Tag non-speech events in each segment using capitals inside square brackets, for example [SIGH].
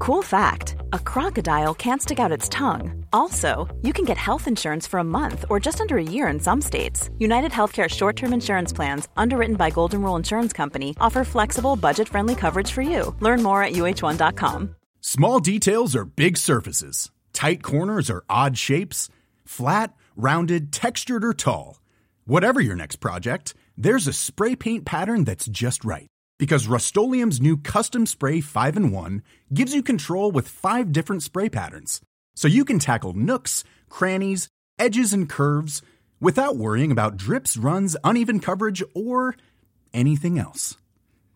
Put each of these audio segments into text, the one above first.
Cool fact a crocodile can't stick out its tongue. Also, you can get health insurance for a month or just under a year in some states. United Healthcare short term insurance plans, underwritten by Golden Rule Insurance Company, offer flexible, budget friendly coverage for you. Learn more at uh1.com. Small details are big surfaces, tight corners are odd shapes, flat, rounded, textured, or tall. Whatever your next project, there's a spray paint pattern that's just right. Because Rust new Custom Spray 5 and 1 gives you control with five different spray patterns. So you can tackle nooks, crannies, edges, and curves without worrying about drips, runs, uneven coverage, or anything else.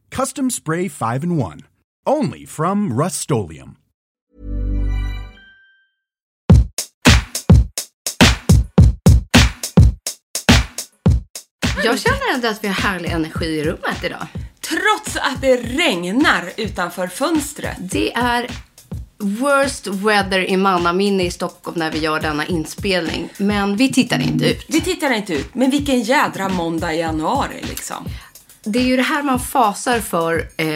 Custom Spray 5 and 1. Only from Rust Jag känner ändå att vi har härlig energi i rummet idag. Trots att det regnar utanför fönstret. Det är worst weather i mannaminne i Stockholm när vi gör denna inspelning. Men vi tittar inte ut. Vi tittar inte ut. Men vilken jädra måndag i januari liksom. Det är ju det här man fasar för eh,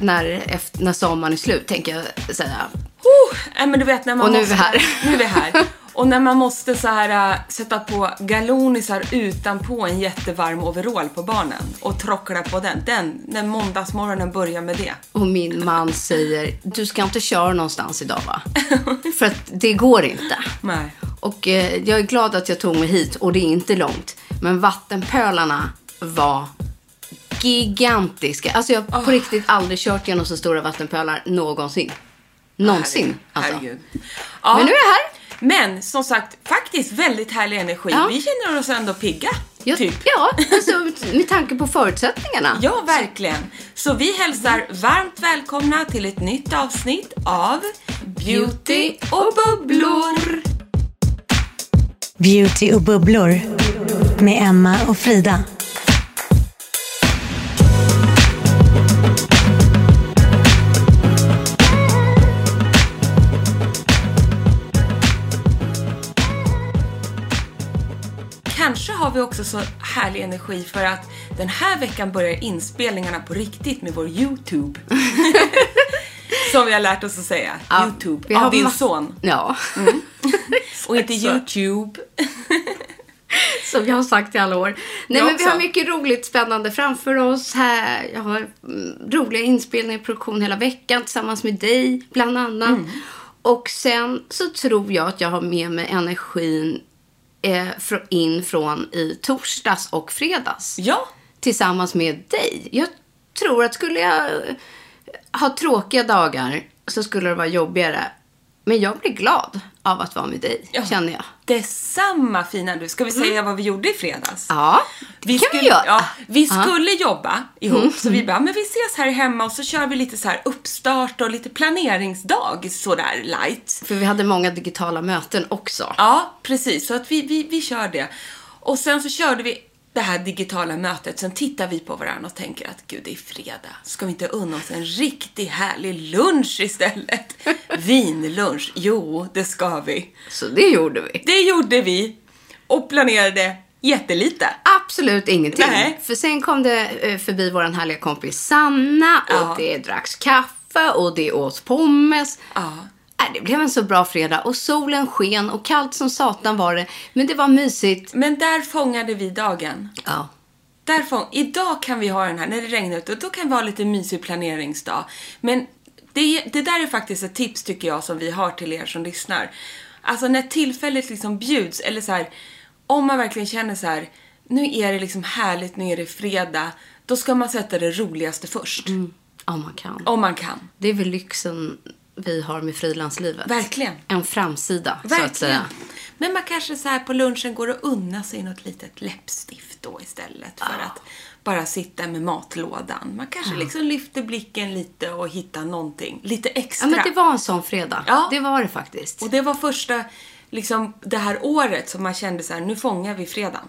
när, efter, när sommaren är slut, tänker jag säga. Oh, men du vet när man Och nu är vi här. Nu är vi här. [LAUGHS] Och när man måste så här äh, sätta på galonisar utanpå en jättevarm overall på barnen och trockla på den. Den, när måndagsmorgonen börjar med det. Och min man säger, du ska inte köra någonstans idag va? [LAUGHS] för att det går inte. Nej. Och eh, jag är glad att jag tog mig hit och det är inte långt. Men vattenpölarna var gigantiska. Alltså jag har på riktigt aldrig kört genom så stora vattenpölar någonsin. Någonsin. Alltså. Herregud. Ja. Men nu är jag här. Men som sagt, faktiskt väldigt härlig energi. Ja. Vi känner oss ändå pigga. Ja, typ. ja alltså, [LAUGHS] med tanke på förutsättningarna. Ja, verkligen. Så vi hälsar varmt välkomna till ett nytt avsnitt av Beauty och bubblor. Beauty och bubblor med Emma och Frida. Kanske har vi också så härlig energi för att den här veckan börjar inspelningarna på riktigt med vår YouTube. [LAUGHS] Som vi har lärt oss att säga. Ja, YouTube. vi Av din son. Ja. [LAUGHS] Och inte. YouTube. [LAUGHS] Som jag har sagt i alla år. Nej, Jag men vi också. har mycket roligt spännande framför oss här. Jag har mm, roliga inspelningar i produktion hela veckan tillsammans med dig, bland annat. Mm. Och sen så tror jag att jag har med mig energin in från i torsdags och fredags. Ja. Tillsammans med dig. Jag tror att skulle jag eh, ha tråkiga dagar så skulle det vara jobbigare. Men jag blir glad av att vara med dig, Ja. känner jag. Detsamma fina du. Ska vi säga vad vi gjorde i fredags? Mm. Ja, det kan skulle, vi göra. Ja, vi Ja. Mm. skulle jobba ihop, så vi bara, men vi ses här hemma och så kör vi lite så här uppstart och lite planeringsdag sådär light. För vi hade många digitala möten också. Ja, precis. Så att vi, vi, vi kör det. Och sen så körde vi det här digitala mötet. Sen tittar vi på varandra och tänker att gud, det är fredag. Ska vi inte unna oss en riktigt härlig lunch istället? [LAUGHS] Vinlunch. Jo, det ska vi. Så det gjorde vi. Det gjorde vi. Och planerade jättelite. Absolut ingenting. Nej. För sen kom det eh, förbi vår härliga kompis Sanna och Ja. det dracks kaffe och det åts pommes. Ja. Nej, det blev en så bra fredag och solen sken och kallt som satan var det. Men det var mysigt. Men där fångade vi dagen. Ja. Där fång... Idag kan vi ha den här, när det regnar ute, då kan vi ha lite mysig planeringsdag. Men det, det där är faktiskt ett tips tycker jag som vi har till er som lyssnar. Alltså när tillfället liksom bjuds, eller så här, om man verkligen känner så här, nu är det liksom härligt, nu är det fredag, då ska man sätta det roligaste först. Om man kan. Om man kan. Det är väl lyxen vi har med frilanslivet. Verkligen. En framsida, så att Verkligen. säga. Men man kanske så här på lunchen går och unnar sig något litet läppstift då istället för att bara sitta med matlådan. Man kanske liksom lyfter blicken lite och hittar någonting lite extra. Ja, men det var en sån fredag. Ja. Det var det faktiskt. Och det var första, liksom det här året som man kände så här, nu fångar vi fredagen.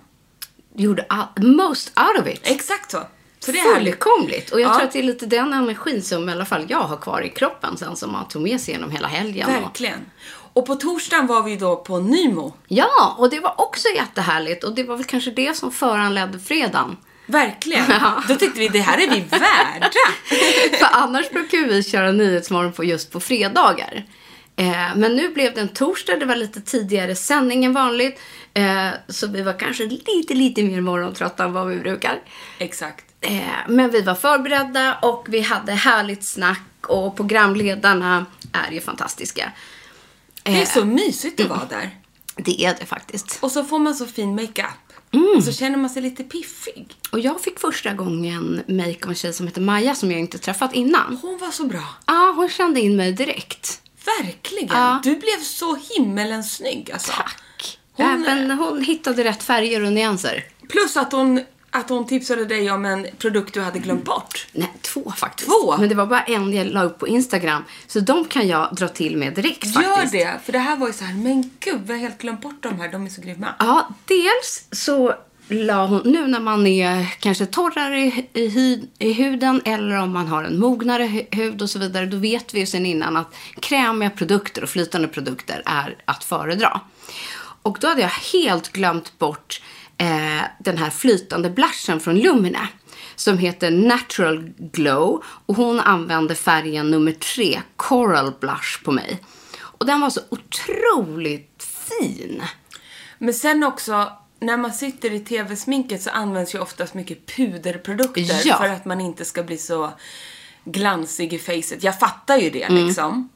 Gjorde all, most out of it. Exakt så. Så det är. Fullkomligt. Och jag Ja. tror att det är lite den energin som i alla fall jag har kvar i kroppen sen som man tog med sig genom hela helgen. Verkligen. Och på torsdagen var vi då på Nymo. ja, och det var också jättehärligt. Och det var väl kanske det som föranledde fredagen. Verkligen. [LAUGHS] Då tyckte vi, det här är vi värda. [LAUGHS] För annars brukar vi köra Nyhetsmorgon på just på fredagar. Eh, men nu blev det en torsdag, det var lite tidigare sändning än vanligt. Eh, så vi var kanske lite, lite mer morgontrötta än vad vi brukar. Exakt. Eh, men vi var förberedda och vi hade härligt snack och programledarna är ju fantastiska. Det är Eh, så mysigt att vara där. Det är det faktiskt. Och så får man så fin makeup. Mm. Och så känner man sig lite piffig. Och jag fick första gången make av en tjej som heter Maja som jag inte träffat innan. Hon var så bra. Ja, hon kände in mig direkt. Verkligen. Ja. Du blev så himmelens snygg alltså. Tack. Hon- Även hon hittade rätt färger och nyanser. Plus att hon, att hon tipsade dig om en produkt du hade glömt bort. Nej, två faktiskt. Två? Men det var bara en jag la upp på Instagram. Så de kan jag dra till med direkt Gör faktiskt. det, för det här var ju så här, men gud, vi har helt glömt bort de här, de är så grymma. Ja, dels så la hon, nu när man är kanske torrare i, i, i huden eller om man har en mognare hu- hud och så vidare, då vet vi ju sen innan att krämiga produkter och flytande produkter är att föredra. Och då hade jag helt glömt bort eh, den här flytande blushen från Lumine som heter Natural Glow och hon använde färgen nummer tre, Coral Blush på mig. Och den var så otroligt fin. Men sen också, när man sitter i tv-sminket så används ju oftast mycket puderprodukter Ja. för att man inte ska bli så glansig i facet. Jag fattar ju det Mm. liksom.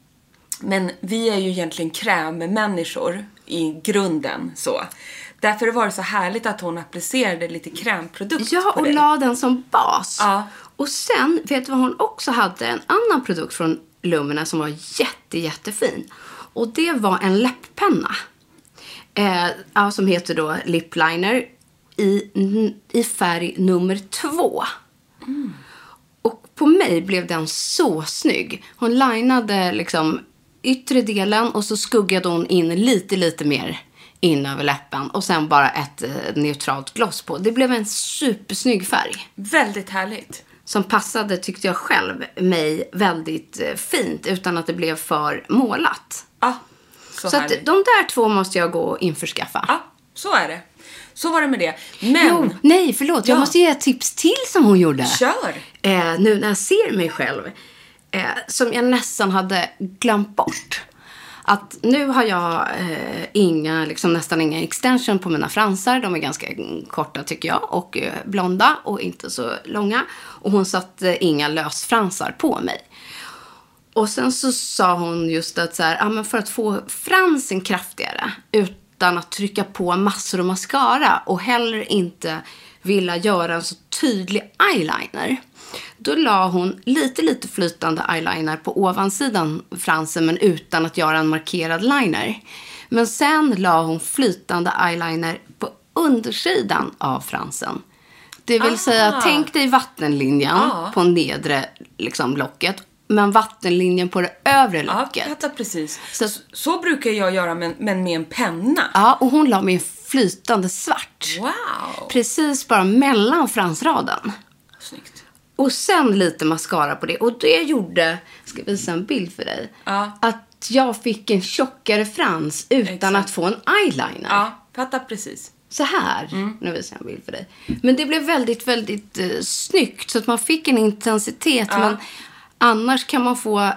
Men vi är ju egentligen krämmänniskor i grunden så. Därför var det så härligt att hon applicerade lite krämprodukt Ja, och la den som bas. Ja. Och sen, vet du vad hon också hade? En annan produkt från Lumina som var jätte, jättefin. Och det var en läpppenna. Eh, som heter då Lip Liner i, i färg nummer två. Och på mig blev den så snygg. Hon linade liksom yttre delen och så skuggade hon in lite, lite mer in över läppen. Och sen bara ett eh, neutralt gloss på. Det blev en supersnygg färg. Väldigt härligt. Som passade, tyckte jag själv, mig väldigt eh, fint utan att det blev för målat. Ja, så, Så att de där två måste jag gå och införskaffa. Ja, så är det. Så var det med det. Men, Jo, nej, förlåt. Jag Ja. måste ge ett tips till som hon gjorde. kör! eh, nu när jag ser mig själv, eh, som jag nästan hade glömt bort. Att nu har jag eh, inga, liksom nästan inga extension på mina fransar. De är ganska korta tycker jag och eh, blonda och inte så långa. Och hon satte inga lösfransar på mig. Och sen så sa hon just att så här, ja, men för att få fransen kraftigare utan att trycka på massor av mascara och heller inte vilja göra en så tydlig eyeliner. Då la hon lite, lite flytande eyeliner på ovansidan fransen men utan att göra en markerad liner. Men sen la hon flytande eyeliner på undersidan av fransen. Det vill säga, tänk dig vattenlinjen Ah. på nedre liksom, locket. Men vattenlinjen på det övre Ja, locket. fattar precis. Så- Så, så brukar jag göra, men, men med en penna. Ja, och hon la med flytande svart. Wow! Precis bara mellan fransraden. Snyggt. Och sen lite mascara på det. Och det gjorde, ska jag visa en bild för dig. Ja. Att jag fick en tjockare frans utan Exakt. att få en eyeliner. Ja, fattar precis. Så här. Mm. Nu visar jag en bild för dig. Men det blev väldigt, väldigt eh, snyggt. Så att man fick en intensitet. Men annars kan man få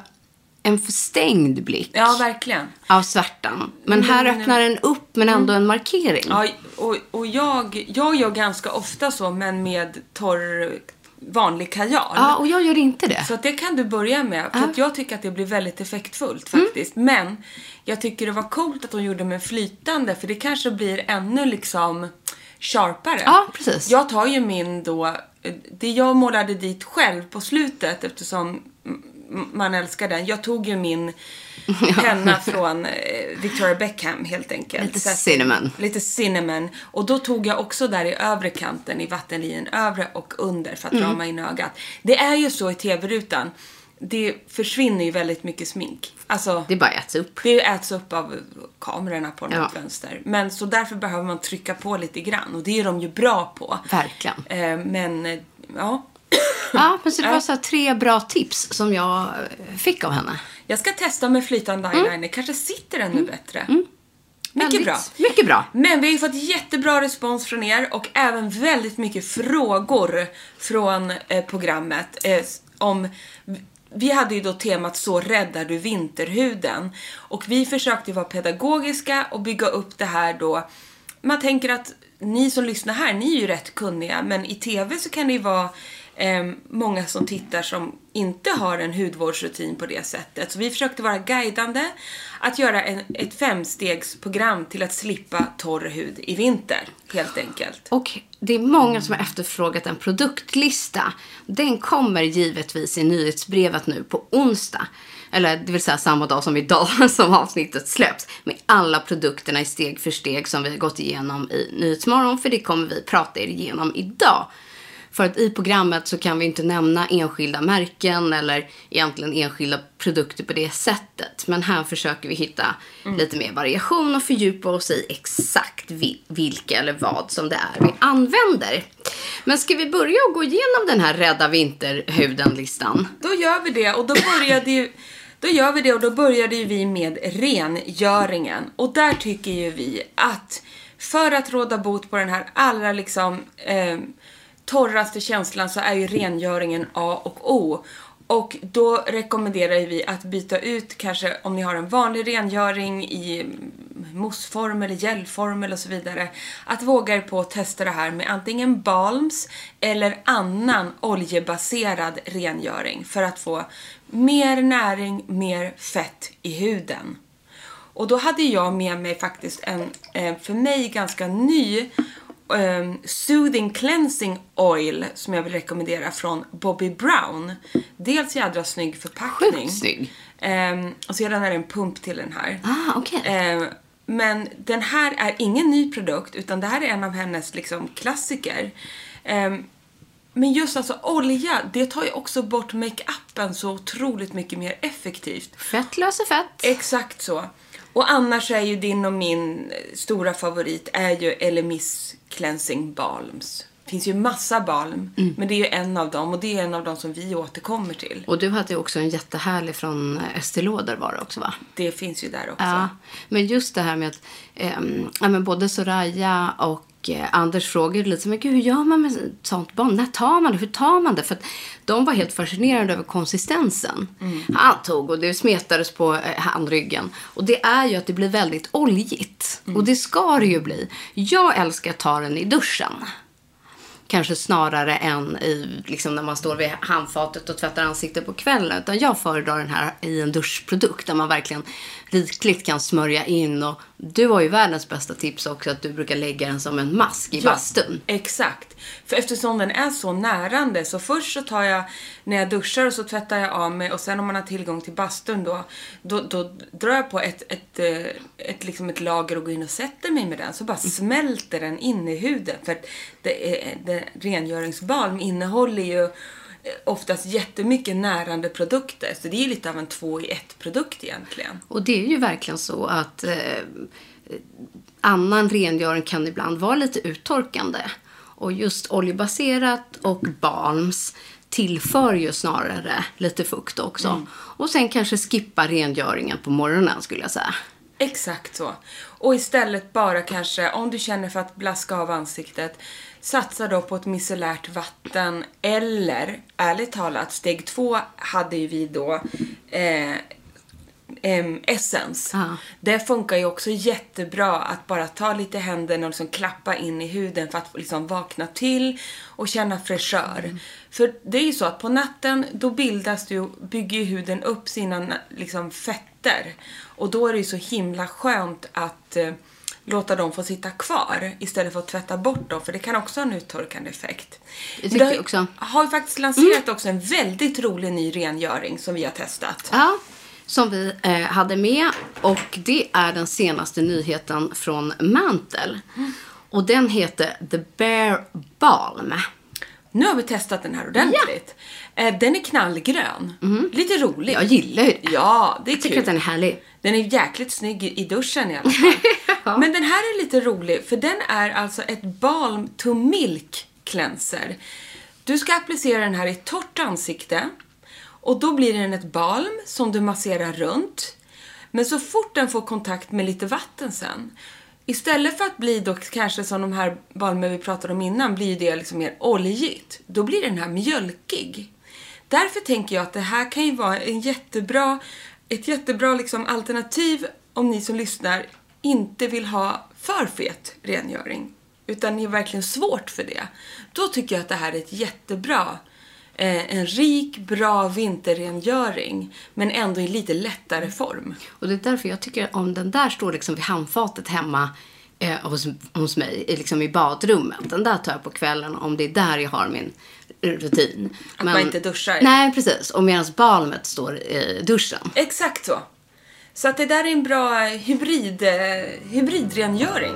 en förstängd blick Ja, verkligen. av svärtan. Men här öppnar den upp men ändå en markering. Ja, och, och jag, jag gör ganska ofta så, men med torr, vanlig kajal. Ja, och jag gör inte det. Så det kan du börja med. För att jag tycker att det blir väldigt effektfullt Mm. faktiskt. Men jag tycker det var coolt att hon gjorde med flytande. För det kanske blir ännu liksom sharpare. Ja, precis. Jag tar ju min då, det jag målade dit själv på slutet eftersom man älskar den. Jag tog ju min [LAUGHS] penna från eh, Victoria Beckham helt enkelt. Lite att- cinnamon. Lite cinnamon. Och då tog jag också där i övre kanten, i vattenlinjen övre och under för att Mm. rama in ögat. Det är ju så i tv-rutan. Det försvinner ju väldigt mycket smink. Alltså, Det bara äts upp. det äts upp av kamerorna på något Ja. vänster. Men så därför behöver man trycka på lite grann och det är de ju bra på. Verkligen. Eh, men, eh, ja. Ja, men så det var så tre bra tips som jag eh, fick av henne. Jag ska testa med flytande eyeliner. Kanske sitter ännu bättre. Mycket Mm. Väldigt- bra. Mycket bra. Men vi har ju fått jättebra respons från er och även väldigt mycket frågor från eh, programmet. Eh, om, vi hade ju då temat Så räddar du vinterhuden. Och vi försökte vara pedagogiska och bygga upp det här då. Man tänker att ni som lyssnar här, ni är ju rätt kunniga. Men i TV så kan det ju vara eh, många som tittar som inte har en hudvårdsrutin på det sättet. Så vi försökte vara guidande, att göra en, ett femstegsprogram till att slippa torr hud i vinter, helt enkelt. Och det är många som har efterfrågat en produktlista. Den kommer givetvis i nyhetsbrevet nu på onsdag. Eller det vill säga samma dag som idag [LAUGHS] som avsnittet släpps. Med alla produkterna i steg för steg som vi har gått igenom i Nyhetsmorgon. För det kommer vi prata er igenom idag. För att i programmet så kan vi inte nämna enskilda märken eller egentligen enskilda produkter på det sättet. Men här försöker vi hitta lite mer variation och fördjupa oss i exakt vi- vilka eller vad som det är vi använder. Men ska vi börja och gå igenom den här Rädda Vinterhuden-listan? Då gör vi det och då började ju då gör vi det och då började ju vi med rengöringen. Och där tycker ju vi att för att råda bot på den här allra liksom eh, torraste känslan så är ju rengöringen A och O. Och då rekommenderar vi att byta ut kanske om ni har en vanlig rengöring i mousseform eller gelform eller så vidare. Att våga er på att testa det här med antingen balms eller annan oljebaserad rengöring för att få mer näring, mer fett i huden. Och då hade jag med mig faktiskt en eh, för mig ganska ny um, Soothing Cleansing Oil som jag vill rekommendera från Bobby Brown. Dels jädra snygg förpackning. Sjukt snygg. Ehm, och sedan är det en pump till den här. Ah, okej. Ehm, men den här är ingen ny produkt utan det här är en av hennes liksom, klassiker. Ehm, men just alltså olja, det tar ju också bort makeupen så otroligt mycket mer effektivt. Fett löser fett. Exakt så. Och annars är ju din och min stora favorit är ju Elemis Cleansing Balms. Det finns ju massa balm, men det är ju en av dem och det är en av dem som vi återkommer till. Och du hade ju också en jättehärlig från Estée Lauder var det också va? Det finns ju där också. Ja, men just det här med att ehm, ja, men både Soraya och eh, Anders frågade lite så men gud, hur gör man med sånt barn? När tar man det? Hur tar man det? För att de var helt fascinerade över konsistensen. Han tog och det smetades på eh, handryggen. Och det är ju att det blir väldigt oljigt. Och det ska det ju bli. Jag älskar att ta den i duschen. Kanske snarare än i, liksom när man står vid handfatet och tvättar ansiktet på kvällen. Utan jag föredrar den här i en duschprodukt där man verkligen rikligt kan smörja in. Och du har ju världens bästa tips också att du brukar lägga den som en mask i bastun. Exakt. För eftersom den är så närande så först så tar jag när jag duschar och så tvättar jag av mig och sen om man har tillgång till bastun då, då, då drar jag på ett, ett, eh, ett, liksom ett lager och går in och sätter mig med den så bara smälter den in i huden. För det, är, det, rengöringsbalm innehåller ju oftast jättemycket närande produkter så det är lite av en två i ett produkt egentligen. Och det är ju verkligen så att eh, annan rengöring kan ibland vara lite uttorkande. Och just oljebaserat och balms tillför ju snarare lite fukt också. Och sen kanske skippa rengöringen på morgonen skulle jag säga. Exakt så. Och istället bara kanske, om du känner för att blaska av ansiktet, satsa då på ett micellärt vatten eller, ärligt talat, steg två hade ju vi då eh, em, Essence. Ja. Det funkar ju också jättebra att bara ta lite händerna och liksom klappa in i huden för att liksom vakna till och känna fräschör. För det är ju så att på natten då bildas ju, bygger ju huden upp sina liksom, fetter. Och då är det ju så himla skönt att eh, låta dem få sitta kvar istället för att tvätta bort dem, för det kan också ha en uttorkande effekt. Det tycker jag också. har ju faktiskt lanserat också en väldigt rolig ny rengöring som vi har testat. Ja, som vi eh, hade med. Och det är den senaste nyheten från Mantel. Och den heter The Bear Balm. Nu har vi testat den här ordentligt. Eh, Den är knallgrön. Lite rolig. Jag gillar ju det. Ja, det är Jag tycker kul. att den är härlig. Den är jäkligt snygg i duschen i alla fall. [LAUGHS] Men den här är lite rolig för den är alltså ett balm to milk cleanser. Du ska applicera den här i torrt ansikte och då blir den ett balm som du masserar runt. Men så fort den får kontakt med lite vatten sen Istället för att bli då kanske som de här balmer vi pratade om innan, blir det liksom mer oljigt. Då blir den här mjölkig. Därför tänker jag att det här kan ju vara en jättebra, ett jättebra liksom alternativ om ni som lyssnar inte vill ha för fet rengöring. Utan ni är verkligen svårt för det. Då tycker jag att det här är ett jättebra, en rik, bra vinterrengöring. Men ändå i lite lättare form. Och det är därför jag tycker om den där står liksom vid handfatet hemma eh, hos, hos mig, liksom i badrummet. Den där tar jag på kvällen om det är där jag har min rutin. Att man inte duschar. Nej, precis. Och medan balmet står i duschen. Exakt så. Så att det där är en bra hybrid, eh, hybridrengöring.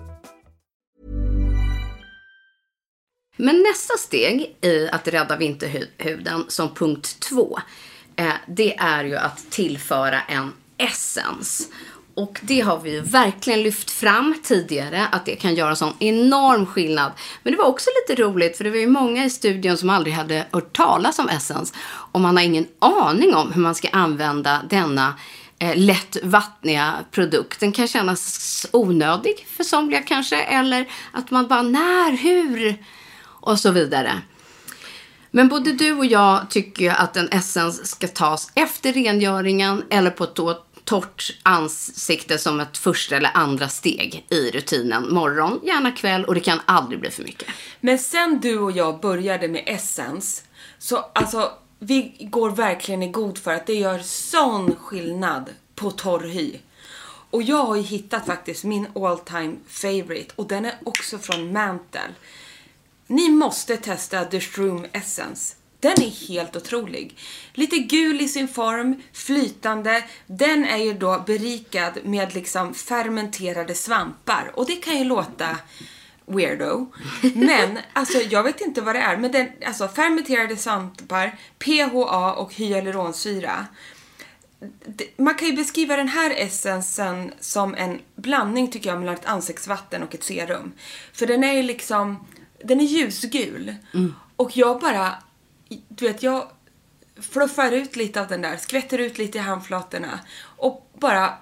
Men nästa steg i att rädda vinterhuden som punkt två, eh, det är ju att tillföra en essens. Och det har vi ju verkligen lyft fram tidigare, att det kan göra sån enorm skillnad. Men det var också lite roligt, för det var ju många i studion som aldrig hade hört talas om essens. Och man har ingen aning om hur man ska använda denna eh, lätt vattniga produkt. Den kan kännas onödig för somliga kanske, eller att man bara, när, hur? Och så vidare. Men både du och jag tycker ju att en essens ska tas efter rengöringen eller på ett då torrt ansikte som ett första eller andra steg i rutinen. Morgon, gärna kväll och det kan aldrig bli för mycket. Men sen du och jag började med essens så alltså vi går verkligen i god för att det gör sån skillnad på torr hy. Och jag har ju hittat faktiskt min all time favorite och den är också från Mantle. Ni måste testa The Shroom Essence. Den är helt otrolig. Lite gul i sin form, flytande. Den är ju då berikad med liksom fermenterade svampar. Och det kan ju låta weirdo. Men, alltså jag vet inte vad det är. Men den, alltså fermenterade svampar, PHA och hyaluronsyra. Man kan ju beskriva den här essensen som en blandning tycker jag mellan ett ansiktsvatten och ett serum. För den är ju liksom, den är ljusgul. Och jag bara, du vet jag fluffar ut lite av den där, skvätter ut lite i handflatorna och bara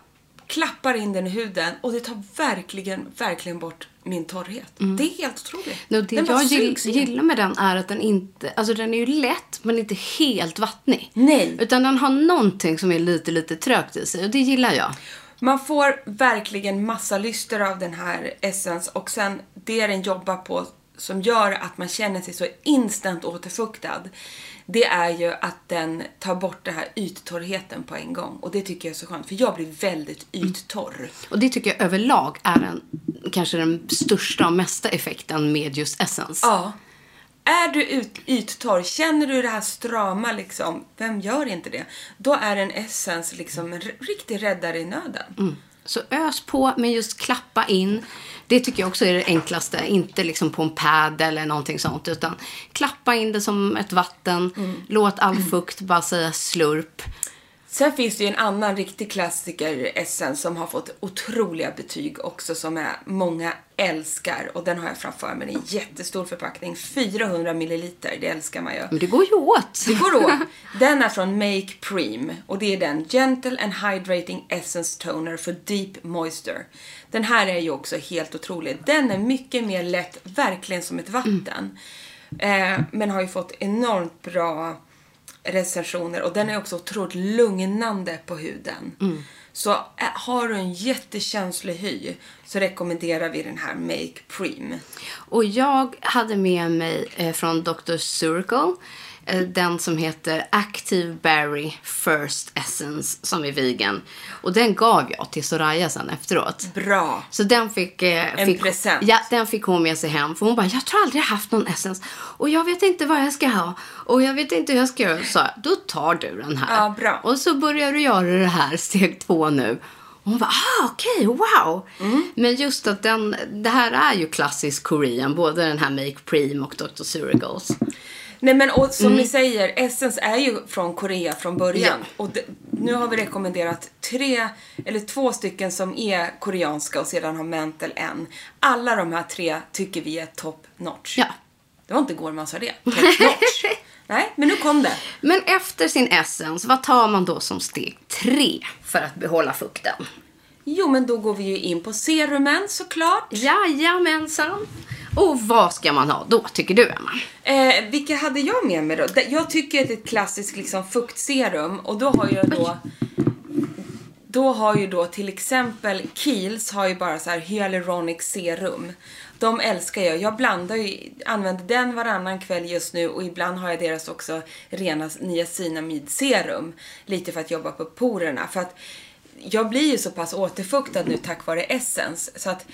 klappar in den i huden och det tar verkligen, verkligen bort min torrhet. Det är helt otroligt. No, det Den jag gill, gillar med den är att den inte, alltså den är ju lätt men inte helt vattnig. Nej. Utan den har någonting som är lite, lite trögt i sig och det gillar jag. Man får verkligen massa lyster av den här Essence och sen det den jobbar på som gör att man känner sig så instant återfuktad. Det är ju att den tar bort den här yttorrheten på en gång. Och det tycker jag är så skönt, för jag blir väldigt yttorr. Och det tycker jag överlag är den, kanske den största och mesta effekten med just Essence. Ja. Är du ut, yttorr, känner du det här strama liksom, vem gör inte det? Då är en Essence liksom en riktig räddare i nöden. Så ös på, men just klappa in. Det tycker jag också är det enklaste. Inte liksom på en pad eller någonting sånt. Utan klappa in det som ett vatten. Låt all fukt bara säga slurp. Sen finns det ju en annan riktig klassiker, Essence, som har fått otroliga betyg också, som är många älskar. Och den har jag framför mig, en jättestor förpackning, 400 milliliter, det älskar man ju. Men det går ju åt. Det går åt. Den är från Make Preem och det är den Gentle and Hydrating Essence Toner för Deep Moisture. Den här är ju också helt otrolig. Den är mycket mer lätt, verkligen som ett vatten. Eh, men har ju fått enormt bra recensioner och den är också otroligt lugnande på huden. Så eh, har du en jättekänslig hy så rekommenderar vi den här Make Preem. Och jag hade med mig eh, från Dr. Circle den som heter Active Berry First Essence som är vegan. Och den gav jag till Soraya sen efteråt. Bra! Så den fick, eh, En fick, present. Ja, den fick hon med sig hem. För hon bara, jag tror aldrig jag haft någon essence. Och jag vet inte vad jag ska ha. Och jag vet inte hur jag ska göra. Så då tar du den här. Ja, bra. Och så börjar du göra det här steg två nu. Och hon bara, ah okej, wow. Mm. Men just att den, det här är ju klassisk Korean. Både den här Make Preem och Dr. Suragos. Nej men och som ni säger, Essence är ju från Korea från början. Ja. Och det, nu har vi rekommenderat tre, eller två stycken som är koreanska och sedan har Mental en. Alla de här tre tycker vi är top notch. Ja. Det var inte igår man sa det. Top notch. [LAUGHS] Nej, men nu kom det. Men efter sin essence, vad tar man då som steg tre för att behålla fukten? Jo, men då går vi ju in på serumen såklart. Jajamensan. Och vad ska man ha då, tycker du, Emma? Eh, vilka hade jag med mig då? Jag tycker att det är ett klassiskt liksom, fuktserum och då har jag då då har ju då till exempel Kiehl's har ju bara så här hyaluronic serum. De älskar jag. Jag blandar ju, använder den varannan kväll just nu och ibland har jag deras också rena niacinamidserum. Lite för att jobba på porerna. För att jag blir ju så pass återfuktad nu tack vare Essence så att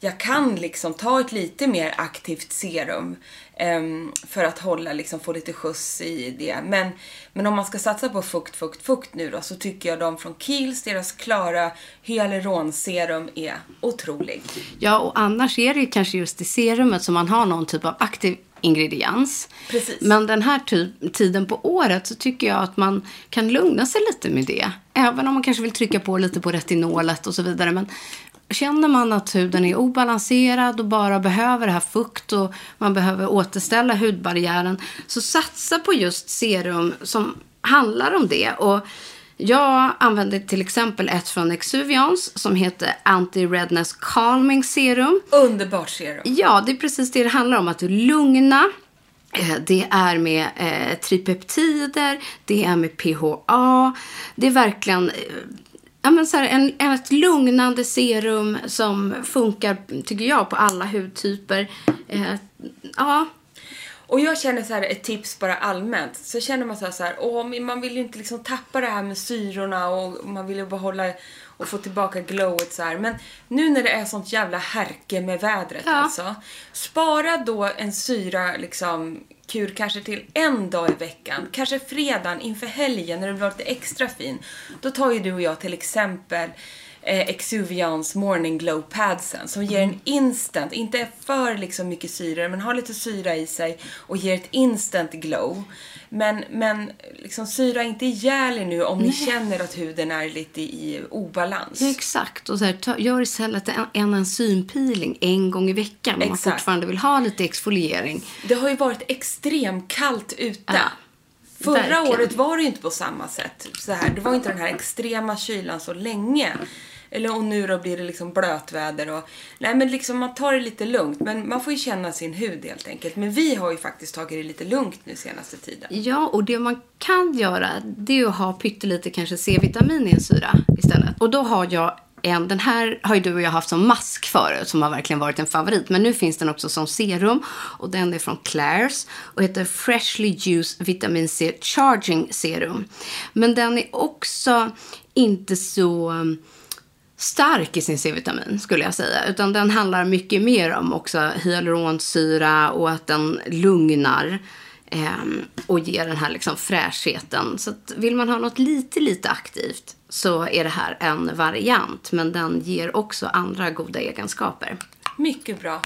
jag kan liksom ta ett lite mer aktivt serum eh, för att hålla, liksom få lite skjuts i det. Men, men om man ska satsa på fukt, fukt, fukt nu då så tycker jag de från Kiehl's, deras klara hyaluronserum är otrolig. Ja, och annars är det ju kanske just i serumet som man har någon typ av aktiv ingrediens. Precis. Men den här ty- tiden på året så tycker jag att man kan lugna sig lite med det. Även om man kanske vill trycka på lite på retinolet och så vidare. Men känner man att huden är obalanserad och bara behöver det här fukt och man behöver återställa hudbarriären. Så satsa på just serum som handlar om det. Och jag använder till exempel ett från Exuvians som heter Anti-Redness Calming Serum. Underbart serum. Ja, det är precis det det handlar om. Att du lugna. Eh, Det är med eh, tripeptider, det är med PHA. Det är verkligen eh, ja, men så här, en, ett lugnande serum som funkar, tycker jag, på alla hudtyper. Eh, ja, Och jag känner så här ett tips bara allmänt. Så känner man så här, så här åh, man vill ju inte liksom tappa det här med syrorna och man vill ju behålla och få tillbaka glowet så här. Men nu när det är sånt jävla härke med vädret Ja. alltså. Spara då en syra liksom kur kanske till en dag i veckan. Kanske fredagen inför helgen när du vill vara lite extra fin. Då tar ju du och jag till exempel eh, Exuvians Morning Glow Padsen som ger en instant, inte för liksom mycket syre, men har lite syra i sig och ger ett instant glow. Men, men liksom syra inte ihjäl er nu om ni känner att huden är lite i obalans. Ja, exakt. Och så här, ta, gör istället en, en enzympeeling en gång i veckan om man fortfarande vill ha lite exfoliering. Det har ju varit extremt kallt ute. Ja, Förra verkligen. året var det ju inte på samma sätt. Så här, det var inte den här extrema kylan så länge. Eller och nu då blir det liksom blötväder och... Nej men liksom man tar det lite lugnt. Men man får ju känna sin hud helt enkelt. Men vi har ju faktiskt tagit det lite lugnt nu senaste tiden. Ja, och det man kan göra det är att ha pyttelite kanske C-vitamin i en syra istället. Och då har jag en, den här har ju du och jag haft som mask förut som har verkligen varit en favorit. Men nu finns den också som serum och den är från Claire's och heter Freshly Juice Vitamin C Charging Serum. Men den är också inte så stark i sin C-vitamin skulle jag säga. Utan den handlar mycket mer om också hyaluronsyra och att den lugnar eh, och ger den här liksom fräschheten. Så att vill man ha något lite, lite aktivt så är det här en variant. Men den ger också andra goda egenskaper. Mycket bra.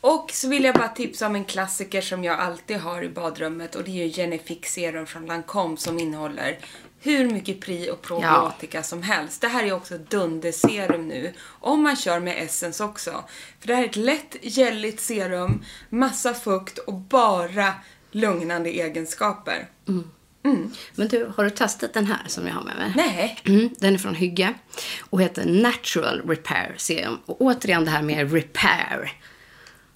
Och så vill jag bara tipsa om en klassiker som jag alltid har i badrummet och det är ju Genifix serum från Lancome som innehåller hur mycket pri och probiotika som helst. Det här är också dunderserum nu. Om man kör med Essence också. För det här är ett lätt gälligt serum, massa fukt och bara lugnande egenskaper. Men du, har du testat den här som jag har med mig? Nej. Mm, den är från Hygge och heter Natural Repair Serum. Och återigen det här med repair.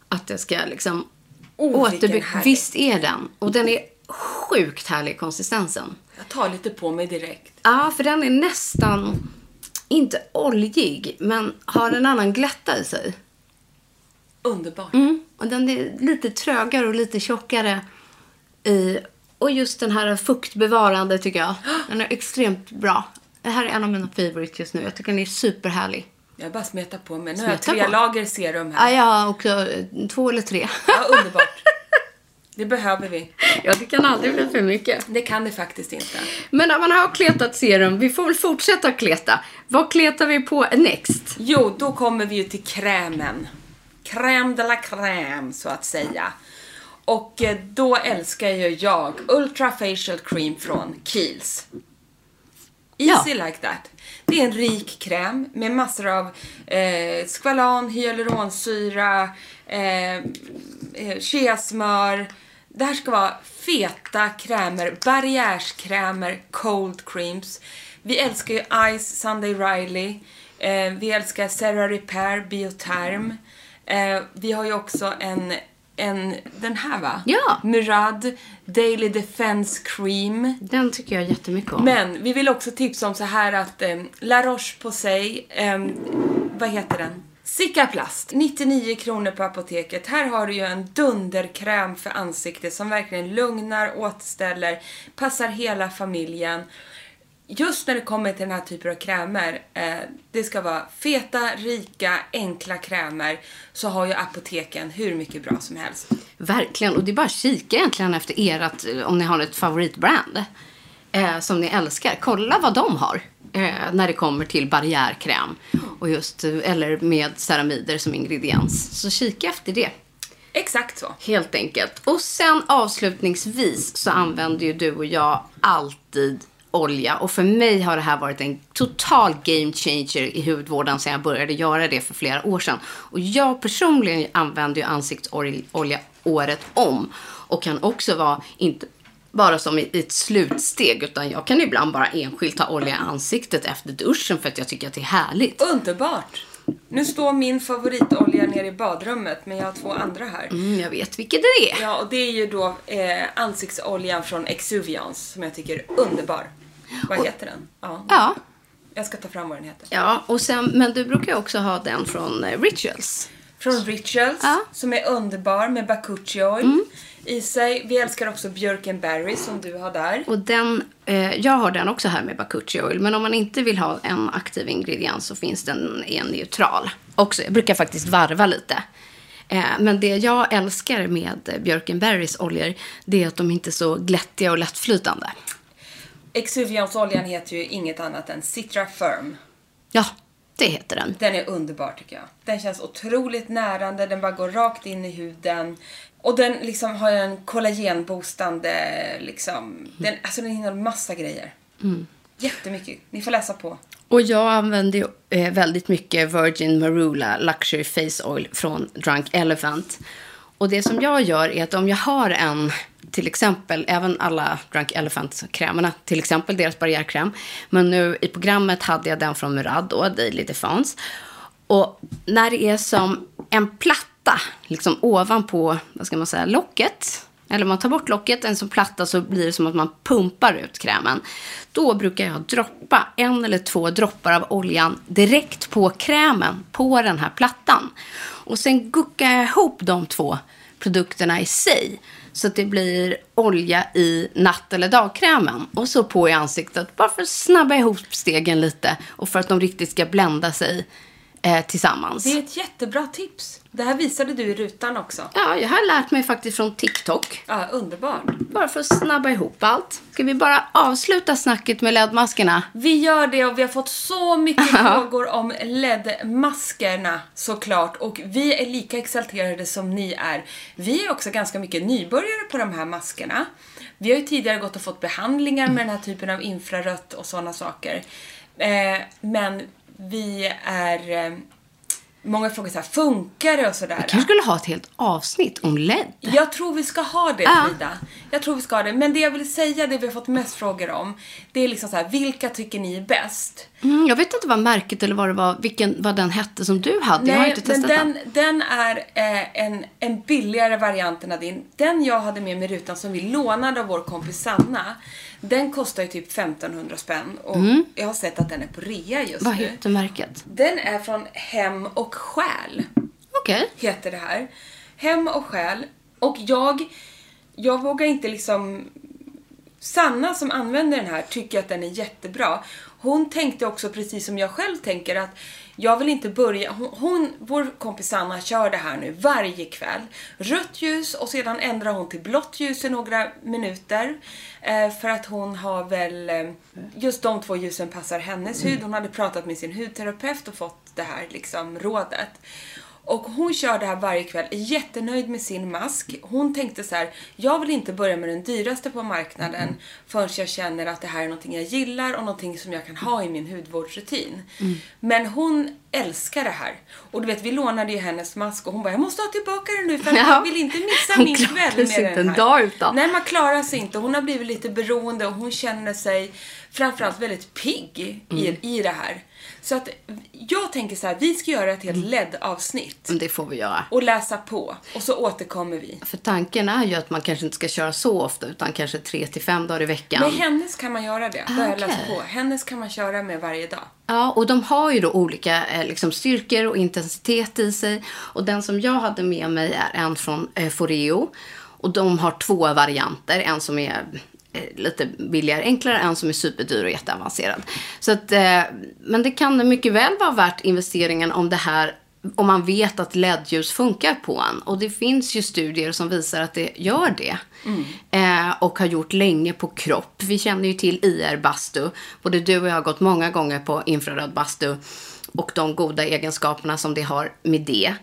Att det ska liksom Oh, återbygga. Visst är den. Och den är sjukt härlig konsistensen. Jag tar lite på mig direkt. Ja, för den är nästan, inte oljig, men har en annan glätta i sig. Underbart. Mm. Och den är lite trögare och lite tjockare i. Och just den här fuktbevarande tycker jag. Den är extremt bra. Det här är en av mina favorites just nu. Jag tycker den är superhärlig. Jag bara smetar på mig. Nu har jag Smeta tre på. lager serum Ja, här. jag har också två eller tre. Ja, underbart. [LAUGHS] Det behöver vi. ja, det kan aldrig bli för mycket. Det kan det faktiskt inte. Men när man har kletat serum, vi får väl fortsätta kleta. Vad kletar vi på next? Jo, då kommer vi ju till krämen. Crème de la crème, så att säga. Och eh, då älskar ju jag Ultra Facial Cream från Kiehl's. Easy like that. Det är en rik kräm med massor av eh, skvalan, hyaluronsyra, eh, eh, cheasmör. Det här ska vara feta krämer, barriärskrämer, cold creams. Vi älskar ju Ice Sunday Riley. Eh, vi älskar Serra Repair Bioterm. Eh, vi har ju också en, en den här va? Ja. Murad Daily Defense Cream. Den tycker jag jättemycket om. Men vi vill också tipsa om så här att eh, La Roche-Posay, eh, vad heter den? Sikaplast, 99 kronor på apoteket. Här har du ju en dunderkräm för ansiktet som verkligen lugnar, återställer, passar hela familjen. Just när det kommer till den här typen av krämer, eh, det ska vara feta, rika, enkla krämer, så har ju apoteken hur mycket bra som helst. Verkligen. Och det är bara att kika egentligen efter ert, eh, om ni har ett favoritbrand eh, som ni älskar. Kolla vad de har eh, när det kommer till barriärkräm. Och just, eller med ceramider som ingrediens. Så kika efter det. Exakt så. Helt enkelt. Och sen avslutningsvis så använder ju du och jag alltid olja. Och för mig har det här varit en total game changer i hudvården sedan jag började göra det för flera år sedan. Och jag personligen använder ju ansiktsolja året om. Och kan också vara, inte bara som i ett slutsteg, utan jag kan ibland bara enskilt ta olja i ansiktet efter duschen för att jag tycker att det är härligt. Underbart! Nu står min favoritolja nere i badrummet, men jag har två andra här. Mm, jag vet vilket det är. Ja, och det är ju då eh, ansiktsoljan från Exuviance som jag tycker är underbar. Vad heter den? Ja. Ja. Jag ska ta fram vad den heter. Ja, och sen, men du brukar ju också ha den från eh, Rituals. Från Rituals, Ja. som är underbar med Bakuchi oil i sig. Vi älskar också Björkenberry som du har där. Och den, eh, jag har den också här med Bakuchi oil. Men om man inte vill ha en aktiv ingrediens så finns den i en neutral. Också, jag brukar faktiskt varva lite. Eh, men det jag älskar med Björkenberrys oljor, det är att de inte är så glättiga och lättflytande. Exuviance-oljan heter ju inget annat än Citra Firm. Ja, Det heter den. Den är underbar tycker jag. Den känns otroligt närande, den bara går rakt in i huden. Och den liksom har en kollagenboostande, liksom. Den, alltså den innehåller massa grejer. Jättemycket. Ni får läsa på. Och jag använder ju eh, väldigt mycket Virgin Marula Luxury Face Oil från Drunk Elephant. Och det som jag gör är att om jag har en, till exempel, även alla Drunk Elephant-krämerna, till exempel deras barriärkräm. Men nu i programmet hade jag den från Murad och Daily Defense. Och när det är som en platta, liksom ovanpå, vad ska man säga, locket. Eller man tar bort locket, en sån platta så blir det som att man pumpar ut krämen. Då brukar jag droppa en eller två droppar av oljan direkt på krämen på den här plattan. Och sen guckar jag ihop de två produkterna i sig. Så att det blir olja i natt eller dagkrämen. Och så på i ansiktet. Bara för att snabba ihop stegen lite. Och för att de riktigt ska blända sig eh, tillsammans. Det är ett jättebra tips. Det här visade du i rutan också. Ja, jag har lärt mig faktiskt från TikTok. Ja, underbart. Bara för att snabba ihop allt. Ska vi bara avsluta snacket med LED-maskerna? Vi gör det och vi har fått så mycket [LAUGHS] frågor om LED-maskerna såklart. Och vi är lika exalterade som ni är. Vi är också ganska mycket nybörjare på de här maskerna. Vi har ju tidigare gått och fått behandlingar med den här typen av infrarött och sådana saker. Eh, men vi är... Eh, många frågar så här, funkar det och sådär? Vi kanske skulle ha ett helt avsnitt om LED. Jag tror vi ska ha det Ja. Frida. Jag tror vi ska ha det. Men det jag vill säga, det vi har fått mest frågor om, det är liksom så här, vilka tycker ni är bäst? Mm, jag vet inte vad märket eller vad det var, vilken, vad den hette som du hade. jag har inte men testat den, den. den är eh, en, en billigare variant än din. Den jag hade med mig i rutan som vi lånade av vår kompis Sanna, den kostar ju typ 1500 spänn. Och jag har sett att den är på rea just Mm. Vad nu. heter märket? Den är från Hem och Själ. Okej. heter det här. Hem och själ. Och jag, jag vågar inte liksom... Sanna som använder den här tycker att den är jättebra. Hon tänkte också precis som jag själv tänker att jag vill inte börja... Hon, hon, vår kompis Sanna kör det här nu varje kväll. Rött ljus och sedan ändrar hon till blått ljus i några minuter. Eh, för att hon har väl... Eh, just de två ljusen passar hennes hud. Hon hade pratat med sin hudterapeut och fått det här liksom rådet. Och hon kör det här varje kväll, är jättenöjd med sin mask. Hon tänkte så här, jag vill inte börja med den dyraste på marknaden förrän jag känner att det här är någonting jag gillar och någonting som jag kan ha i min hudvårdsrutin. Men hon älskar det här. Och du vet, vi lånade ju hennes mask och hon bara, jag måste ha tillbaka den nu för [LAUGHS] Ja. jag vill inte missa min kväll med inte den en här. dag utan. Nej, man klarar sig inte. Hon har blivit lite beroende och hon känner sig framförallt väldigt pigg Mm. i, i det här. Så att jag tänker så här, vi ska göra ett helt Mm. LED-avsnitt Det får vi göra. och läsa på. Och så återkommer vi. För tanken är ju att man kanske inte ska köra så ofta, utan kanske tre till fem dagar i veckan. Med hennes kan man göra det. Det har jag läst på. Hennes kan man köra med varje dag. Ja, och de har ju då olika eh, liksom, styrkor och intensitet i sig. Och den som jag hade med mig är en från eh, Foreo. Och de har två varianter. En som är lite billigare, enklare, en som är superdyr och jätteavancerad. Så att, eh, men det kan mycket väl vara värt investeringen om det här om man vet att LED-ljus funkar på en. Och det finns ju studier som visar att det gör det. Eh, och har gjort länge på kropp. Vi känner ju till IR-bastu. Både du och jag har gått många gånger på infraröd bastu. Och de goda egenskaperna som det har med det.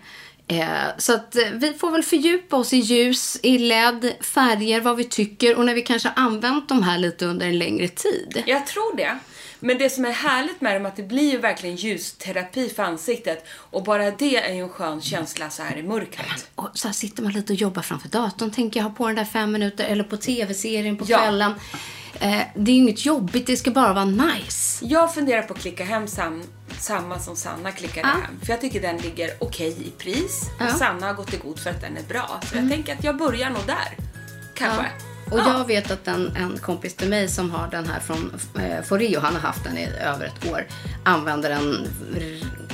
Eh, så att eh, vi får väl fördjupa oss i ljus, i LED, färger, vad vi tycker. Och när vi kanske har använt de här lite under en längre tid. Jag tror det. Men det som är härligt med dem är att det blir ju verkligen ljusterapi för ansiktet. Och bara det är ju en skön känsla så här i mörkret. Och så här sitter man lite och jobbar framför datorn. Tänker jag ha på den där fem minuter. Eller på tv-serien på Ja. Eh, det är ju inget jobbigt, det ska bara vara nice. Jag funderar på att klicka hem sam, samma som Sanna klickade hem. För jag tycker den ligger okej i pris. Och Sanna har gått i god för att den är bra. Så jag tänker att jag börjar nog där. Kanske. Och jag vet att en, en kompis till mig som har den här från eh, Foreo, han har haft den i över ett år, använder den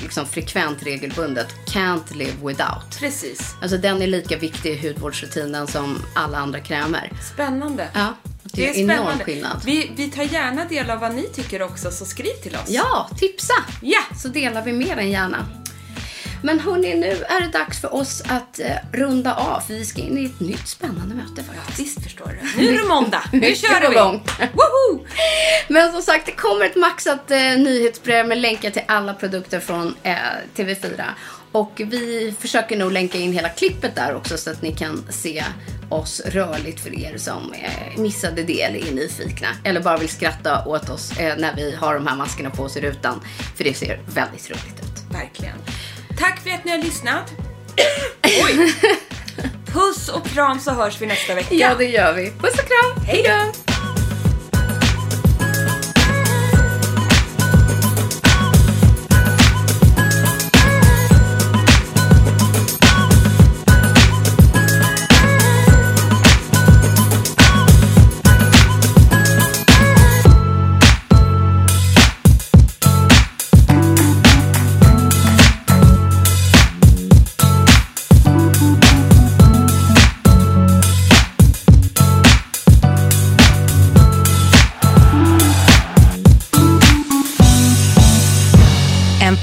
liksom frekvent, regelbundet. Can't live without. Precis. Alltså den är lika viktig i hudvårdsrutinen som alla andra krämer. Spännande. Ja, det är, enorm skillnad. Vi, vi tar gärna del av vad ni tycker också, så skriv till oss. Ja, tipsa! Ja. Så delar vi med den gärna. Men hörni, nu är det dags för oss att eh, runda av. För vi ska in i ett nytt spännande möte faktiskt. Visst förstår du. Nu är det måndag. Nu [LAUGHS] kör vi. gång. Woho! [LAUGHS] Men som sagt, det kommer ett maxat eh, nyhetsbrev med länkar till alla produkter från eh, TV4. Och vi försöker nog länka in hela klippet där också så att ni kan se oss rörligt för er som eh, missade det eller är nyfikna. Eller bara vill skratta åt oss eh, när vi har de här maskerna på oss i rutan. För det ser väldigt roligt ut. Verkligen. Tack för att ni har lyssnat. [COUGHS] Oj. Puss och kram så hörs vi nästa vecka. Ja, det gör vi. Puss och kram. Hej då!